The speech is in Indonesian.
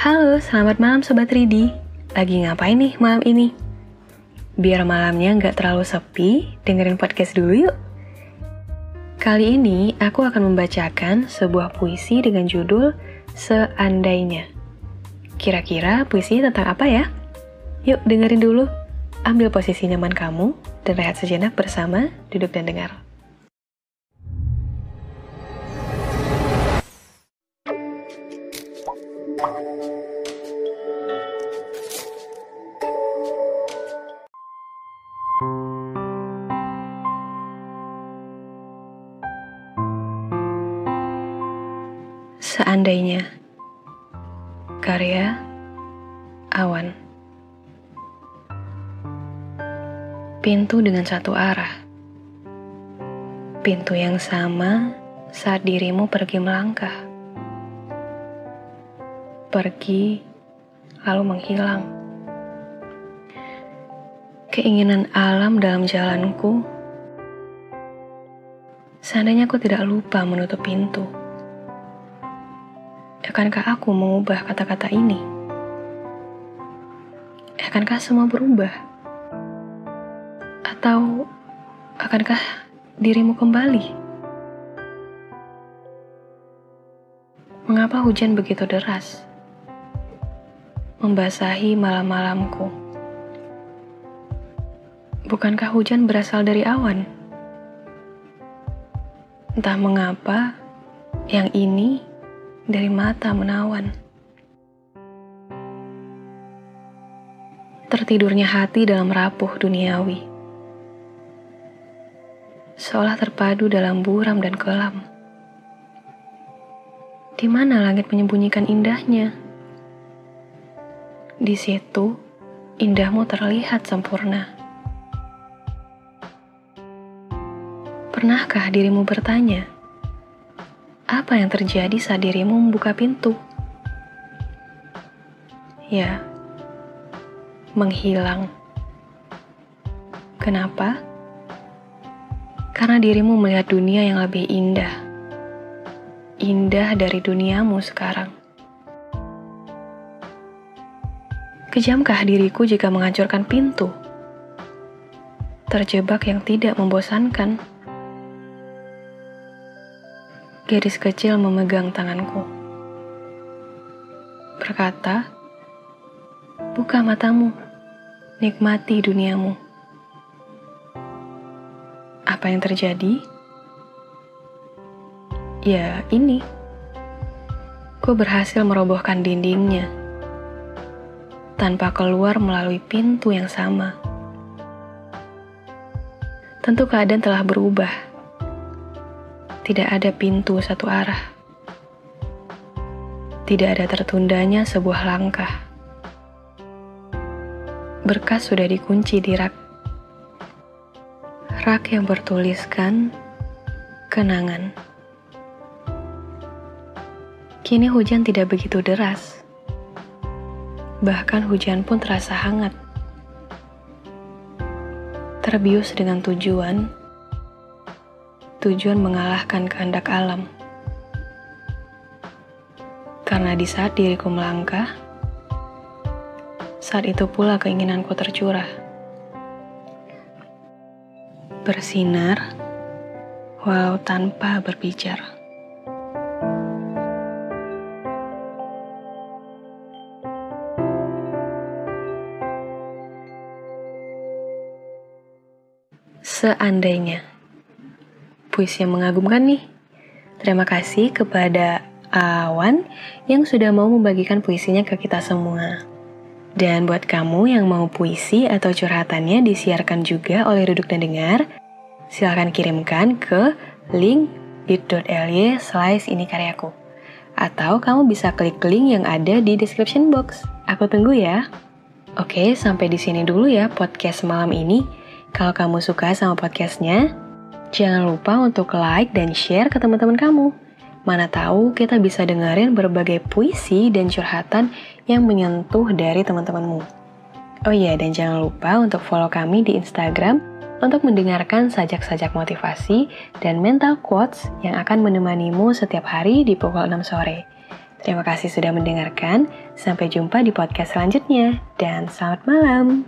Halo, selamat malam Sobat Ridi. Lagi ngapain nih malam ini? Biar malamnya nggak terlalu sepi, dengerin podcast dulu yuk. Kali ini aku akan membacakan sebuah puisi dengan judul Seandainya. Kira-kira puisi tentang apa ya? Yuk dengerin dulu. Ambil posisi nyaman kamu dan rehat sejenak bersama duduk dan dengar. Seandainya Karya Awan Pintu dengan satu arah Pintu yang sama saat dirimu pergi melangkah Pergi lalu menghilang Keinginan alam dalam jalanku Seandainya aku tidak lupa menutup pintu Akankah aku mengubah kata-kata ini? Akankah semua berubah? Atau akankah dirimu kembali? Mengapa hujan begitu deras? Membasahi malam-malamku. Bukankah hujan berasal dari awan? Entah mengapa, yang ini dari mata menawan. Tertidurnya hati dalam rapuh duniawi. Seolah terpadu dalam buram dan kelam. Di mana langit menyembunyikan indahnya? Di situ, indahmu terlihat sempurna. Pernahkah dirimu bertanya, apa yang terjadi saat dirimu membuka pintu? Ya, menghilang. Kenapa? Karena dirimu melihat dunia yang lebih indah. Indah dari duniamu sekarang. Kejamkah diriku jika menghancurkan pintu? Terjebak yang tidak membosankan Gadis kecil memegang tanganku. Berkata, Buka matamu, nikmati duniamu. Apa yang terjadi? Ya, ini. Ku berhasil merobohkan dindingnya tanpa keluar melalui pintu yang sama. Tentu keadaan telah berubah tidak ada pintu satu arah. Tidak ada tertundanya sebuah langkah. Berkas sudah dikunci di rak. Rak yang bertuliskan kenangan. Kini hujan tidak begitu deras. Bahkan hujan pun terasa hangat. Terbius dengan tujuan tujuan mengalahkan kehendak alam. Karena di saat diriku melangkah, saat itu pula keinginanku tercurah. Bersinar, walau tanpa berbicara. Seandainya puisi yang mengagumkan nih. Terima kasih kepada Awan yang sudah mau membagikan puisinya ke kita semua. Dan buat kamu yang mau puisi atau curhatannya disiarkan juga oleh Duduk dan Dengar, silahkan kirimkan ke link bit.ly slice ini karyaku. Atau kamu bisa klik link yang ada di description box. Aku tunggu ya. Oke, sampai di sini dulu ya podcast malam ini. Kalau kamu suka sama podcastnya, Jangan lupa untuk like dan share ke teman-teman kamu. Mana tahu kita bisa dengerin berbagai puisi dan curhatan yang menyentuh dari teman-temanmu. Oh iya, dan jangan lupa untuk follow kami di Instagram untuk mendengarkan sajak-sajak motivasi dan mental quotes yang akan menemanimu setiap hari di pukul 6 sore. Terima kasih sudah mendengarkan. Sampai jumpa di podcast selanjutnya, dan selamat malam.